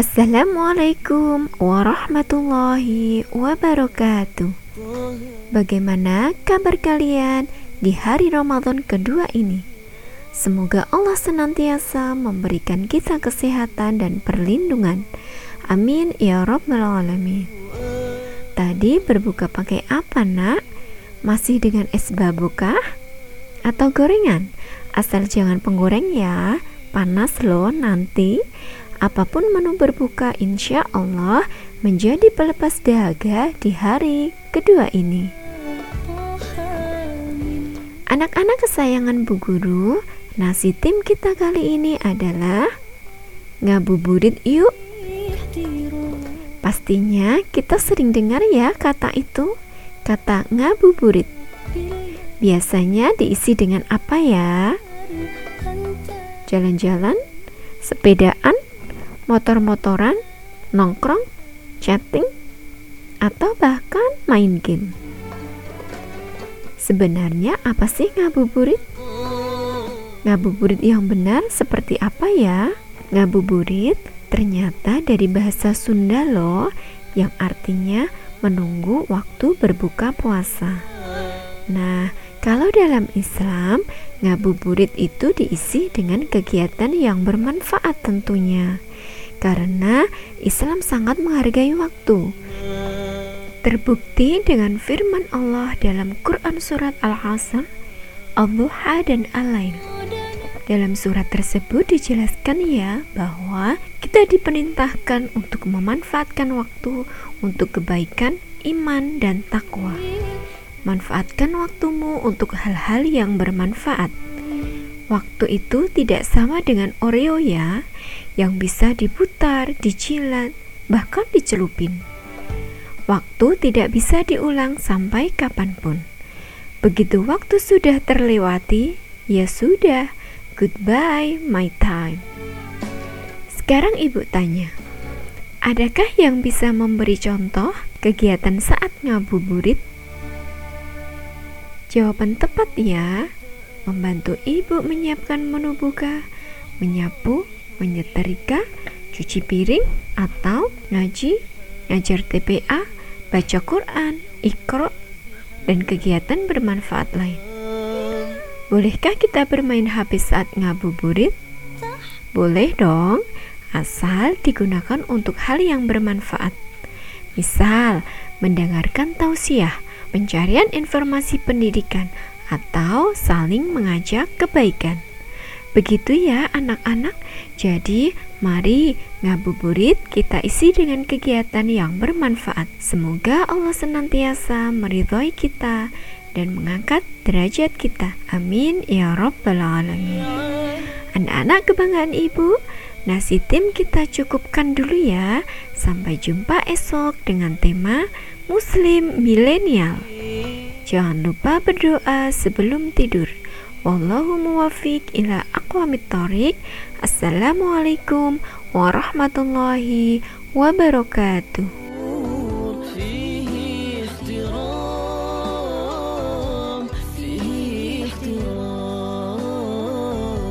Assalamualaikum warahmatullahi wabarakatuh. Bagaimana kabar kalian di hari Ramadan kedua ini? Semoga Allah senantiasa memberikan kita kesehatan dan perlindungan. Amin ya Rabbal 'Alamin. Tadi berbuka pakai apa, Nak? Masih dengan es babu kah? Atau gorengan? Asal jangan penggoreng ya, panas loh nanti. Apa pun menu berbuka insya Allah menjadi pelepas dahaga di hari kedua ini. Anak-anak kesayangan Bu Guru, nasi tim kita kali ini adalah ngabuburit yuk. Pastinya kita sering dengar ya kata itu, kata ngabuburit. Biasanya diisi dengan apa ya? Jalan-jalan, sepedaan, motor-motoran, nongkrong, chatting, atau bahkan main game. Sebenarnya apa sih ngabuburit? Ngabuburit yang benar seperti apa ya? Ngabuburit ternyata dari bahasa Sunda loh yang artinya menunggu waktu berbuka puasa. Nah, kalau dalam Islam, ngabuburit itu diisi dengan kegiatan yang bermanfaat tentunya karena Islam sangat menghargai waktu. Terbukti dengan firman Allah dalam Quran Surat Al-Asr, Al-Duha dan Al-Lail. Dalam surat tersebut dijelaskan ya bahwa kita diperintahkan untuk memanfaatkan waktu untuk kebaikan, iman, dan takwa. Manfaatkan waktumu untuk hal-hal yang bermanfaat. Waktu itu tidak sama dengan Oreo ya, yang bisa diputar, dijilat, bahkan dicelupin. Waktu tidak bisa diulang sampai kapan pun. Begitu waktu sudah terlewati, ya sudah, goodbye my time. Sekarang ibu tanya, adakah yang bisa memberi contoh kegiatan saat ngabuburit? Jawaban tepat ya membantu ibu menyiapkan menu buka, menyapu, menyetrika, cuci piring, atau ngaji, ngajar TPA, baca Quran, ikro, dan kegiatan bermanfaat lain. Bolehkah kita bermain HP saat ngabuburit? Boleh dong, asal digunakan untuk hal yang bermanfaat. Misal, mendengarkan tausiah, pencarian informasi pendidikan, atau saling mengajak kebaikan. Begitu ya anak-anak. Jadi, mari ngabuburit kita isi dengan kegiatan yang bermanfaat. Semoga Allah senantiasa meridhoi kita dan mengangkat derajat kita. Amin ya rabbal alamin. Anak-anak kebanggaan ibu, nasi tim kita cukupkan dulu ya. Sampai jumpa esok dengan tema Muslim Milenial. Jangan lupa berdoa sebelum tidur. Wallahu muwafiq ila aqwamit thoriq. Assalamualaikum warahmatullahi wabarakatuh.